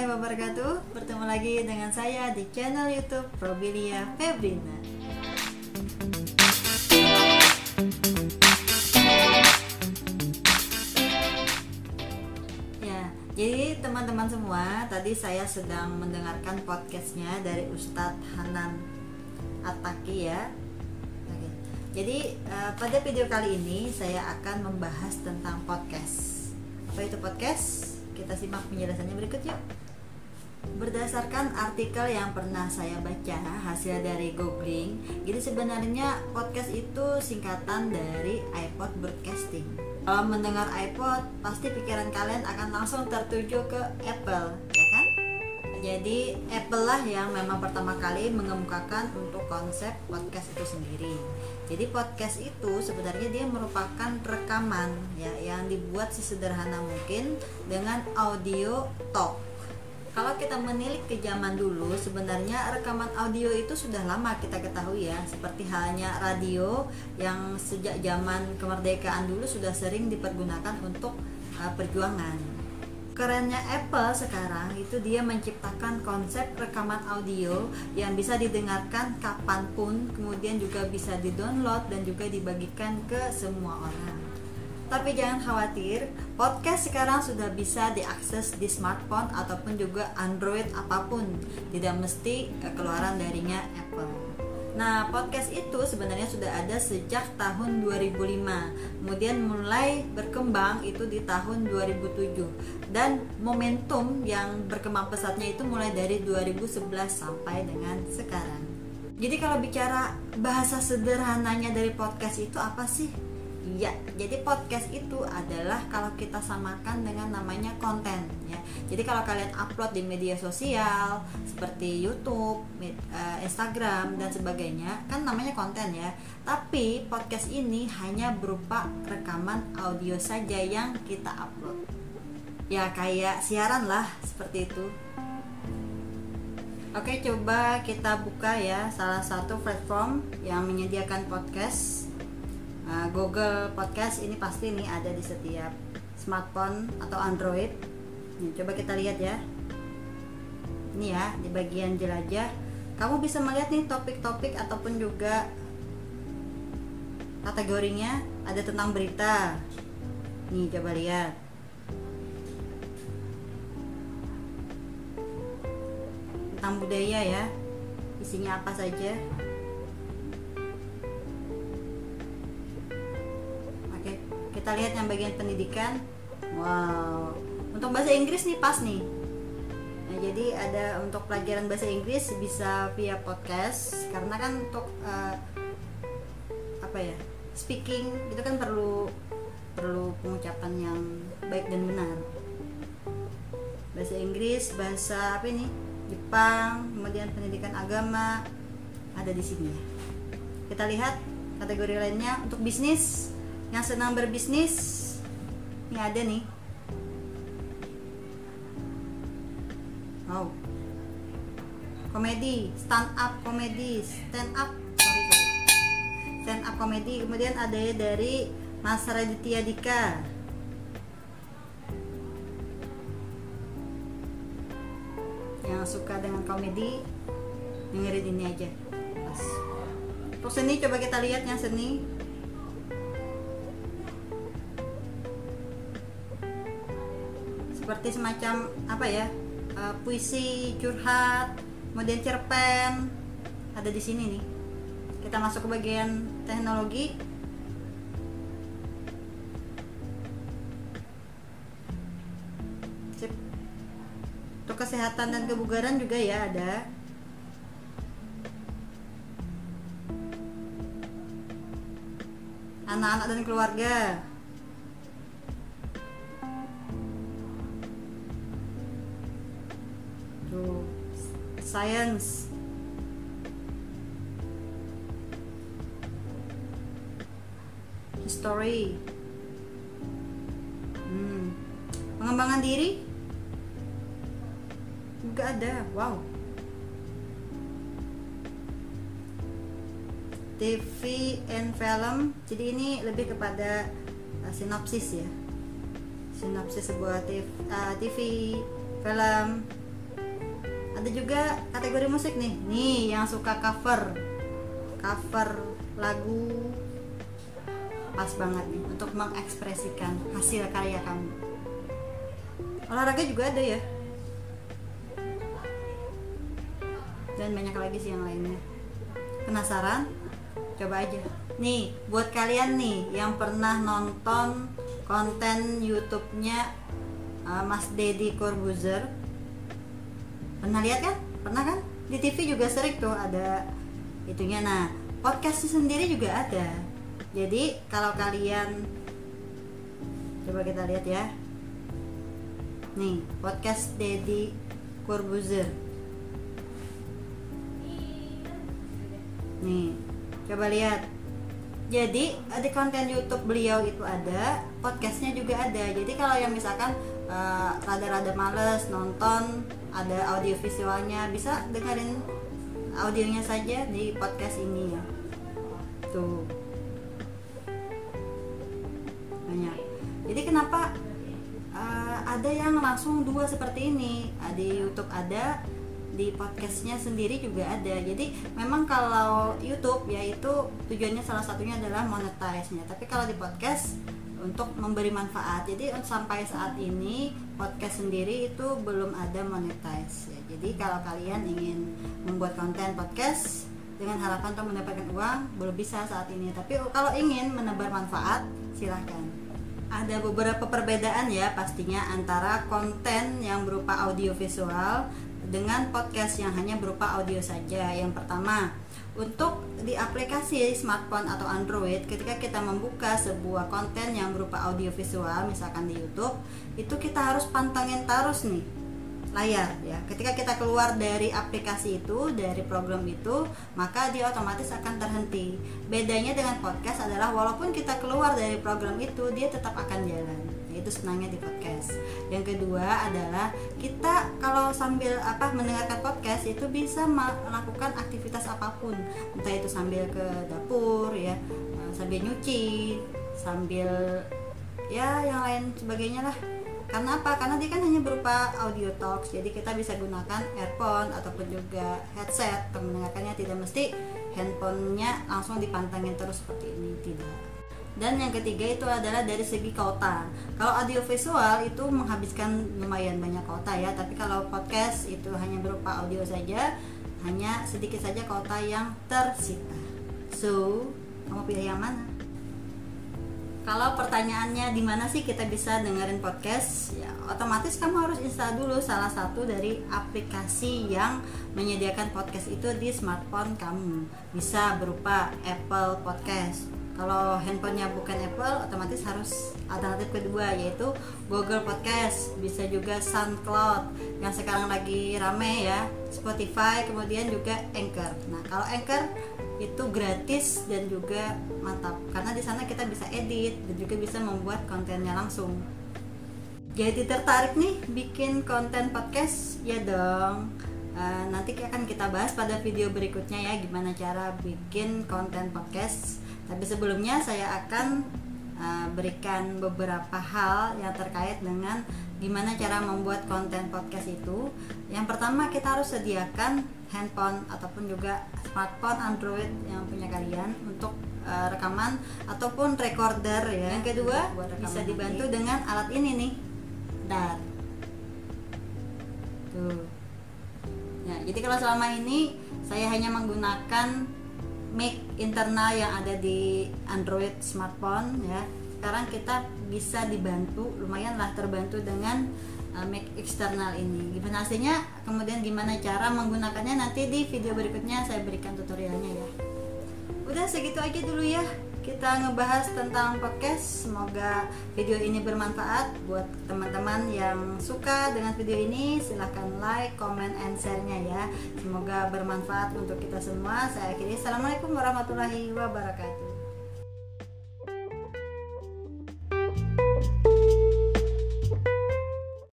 warahmatullahi wabarakatuh Bertemu lagi dengan saya di channel youtube Probilia Febrina Ya, jadi teman-teman semua Tadi saya sedang mendengarkan podcastnya dari Ustadz Hanan Ataki ya. Jadi eh, pada video kali ini saya akan membahas tentang podcast Apa itu podcast? Kita simak penjelasannya berikut yuk. Berdasarkan artikel yang pernah saya baca hasil dari googling, jadi sebenarnya podcast itu singkatan dari iPod Broadcasting. Kalau mendengar iPod, pasti pikiran kalian akan langsung tertuju ke Apple, ya kan? Jadi Apple lah yang memang pertama kali mengemukakan untuk konsep podcast itu sendiri. Jadi podcast itu sebenarnya dia merupakan rekaman ya yang dibuat sesederhana mungkin dengan audio talk. Kalau kita menilik ke zaman dulu, sebenarnya rekaman audio itu sudah lama kita ketahui ya, seperti halnya radio yang sejak zaman kemerdekaan dulu sudah sering dipergunakan untuk uh, perjuangan. Kerennya Apple sekarang itu dia menciptakan konsep rekaman audio yang bisa didengarkan kapan pun kemudian juga bisa di-download dan juga dibagikan ke semua orang tapi jangan khawatir podcast sekarang sudah bisa diakses di smartphone ataupun juga Android apa pun tidak mesti keluaran darinya Apple Nah, podcast itu sebenarnya sudah ada sejak tahun 2005. Kemudian mulai berkembang itu di tahun 2007. Dan momentum yang berkembang pesatnya itu mulai dari 2011 sampai dengan sekarang. Jadi kalau bicara bahasa sederhananya dari podcast itu apa sih? Ya, jadi podcast itu adalah kalau kita samakan dengan namanya konten ya. Jadi kalau kalian upload di media sosial seperti YouTube, eh, Instagram dan sebagainya, kan namanya konten ya. Tapi podcast ini hanya berupa rekaman audio saja yang kita upload. Ya kayak siaran lah seperti itu. Oke, coba kita buka ya salah satu platform yang menyediakan podcast uh, Google Podcast ini pasti nih ada di setiap smartphone atau Android. Nih, coba kita lihat ya. Ini ya di bagian jelajah, kamu bisa melihat nih topik-topik ataupun juga kategorinya ada tentang berita. Nih coba lihat. Tentang budaya ya. Isinya apa saja? Kita lihat yang bagian pendidikan. Wow. Untuk bahasa Inggris nih pas nih. Nah, jadi ada untuk pelajaran bahasa Inggris bisa via podcast karena kan untuk uh, apa ya speaking itu kan perlu perlu pengucapan yang baik dan benar. Bahasa Inggris bahasa apa ini? Jepang kemudian pendidikan agama ada di sini. Ya kita lihat kategori lainnya. Untuk bisnis yang senang berbisnis ini ada nih. Oh komedi stand up komedi stand up sorry, stand up komedi kemudian ada dari Mas Raditya Dika. Yang suka dengan komedi dengerin ini aja. Untuk seni coba kita lihat yang seni seperti semacam apa ya uh, puisi curhat kemudian cerpen ada di sini nih. Kita masuk ke bagian teknologi. Sip. untuk kesehatan dan kebugaran juga ya ada. Anak-anak dan keluarga science. History. Hmm. pengembangan diri? Juga ada. Wow. TV and film. Jadi ini lebih kepada uh, sinopsis ya. Sinopsis sebuah TV, uh, TV film ada juga kategori musik nih. Nih yang suka cover. Cover lagu pas banget nih untuk mengekspresikan hasil karya kamu. Olahraga juga ada ya. Dan banyak lagi sih yang lainnya. Penasaran? Coba aja. Nih buat kalian nih yang pernah nonton konten YouTube-nya uh, Mas Deddy Corbuzier pernah lihat kan? Pernah kan? Di TV juga sering tuh ada itunya. Nah podcastnya sendiri juga ada. Jadi kalau kalian coba kita lihat ya. Nih podcast Deddy Corbuzier. Nih coba lihat. Jadi di konten YouTube beliau itu ada podcastnya juga ada. Jadi kalau yang misalkan uh, rada-rada males nonton ada audio visualnya. Bisa dengerin audionya saja di podcast ini ya. Tuh. Banyak. Jadi kenapa uh, ada yang langsung dua seperti ini? Di YouTube ada di podcastnya sendiri juga ada. Jadi memang kalau YouTube yaitu tujuannya salah satunya adalah monetize-nya. Tapi kalau di podcast untuk memberi manfaat. Jadi sampai saat ini podcast sendiri itu belum ada monetize ya. jadi kalau kalian ingin membuat konten podcast dengan harapan untuk mendapatkan uang belum bisa saat ini tapi kalau ingin menebar manfaat silahkan ada beberapa perbedaan ya pastinya antara konten yang berupa audio visual dengan podcast yang hanya berupa audio saja. Yang pertama, untuk di aplikasi smartphone atau Android, ketika kita membuka sebuah konten yang berupa audio visual, misalkan di YouTube, itu kita harus pantengin terus nih layar ya. Ketika kita keluar dari aplikasi itu, dari program itu, maka dia otomatis akan terhenti. Bedanya dengan podcast adalah walaupun kita keluar dari program itu, dia tetap akan jalan itu senangnya di podcast. Yang kedua adalah kita kalau sambil apa mendengarkan podcast itu bisa melakukan aktivitas apa pun. Entah itu sambil ke dapur ya eh, sambil nyuci sambil ya yang lain sebagainya lah. Karena apa? Karena dia kan hanya berupa audio talks. Jadi kita bisa gunakan earphone ataupun juga headset mendengarkannya. Tidak mesti handphonenya langsung dipantengin terus seperti ini. Tidak dan yang ketiga itu adalah dari segi kota. Kalau audio visual itu menghabiskan lumayan banyak kota ya tapi kalau podcast itu hanya berupa audio saja hanya sedikit saja kota yang tersita. So kamu pilih yang mana? Kalau pertanyaannya di mana sih kita bisa dengerin podcast? Ya otomatis kamu harus install dulu salah satu dari aplikasi yang menyediakan podcast itu di smartphone kamu. Bisa berupa Apple Podcast kalau handphonenya bukan Apple otomatis harus alternatif kedua yaitu Google Podcast bisa juga SoundCloud yang sekarang lagi rame ya Spotify kemudian juga Anchor. Nah kalau Anchor itu gratis dan juga mantap karena di sana kita bisa edit dan juga bisa membuat kontennya langsung. Jadi tertarik nih bikin konten podcast? Ya dong. Uh, nanti akan kita bahas pada video berikutnya ya gimana cara bikin konten podcast tapi sebelumnya saya akan uh, berikan beberapa hal yang terkait dengan gimana cara membuat konten podcast itu. Yang pertama kita harus sediakan handphone ataupun juga smartphone Android yang punya kalian untuk uh, rekaman ataupun recorder ya. Yang kedua bisa dibantu nanti. dengan alat ini nih. Dar. Tuh. Ya, jadi kalau selama ini saya hanya menggunakan mic internal yang ada di Android smartphone ya. Sekarang kita bisa dibantu lumayan lah terbantu dengan uh, mic eksternal ini. Gimana hasilnya? Kemudian gimana cara menggunakannya? Nanti di video berikutnya saya berikan tutorialnya ya. Udah segitu aja dulu ya kita ngebahas tentang podcast. Semoga video ini bermanfaat buat teman-teman yang suka dengan video ini. Silahkan like, comment, and share-nya ya. Semoga bermanfaat untuk kita semua. Saya akhiri. Assalamualaikum warahmatullahi wabarakatuh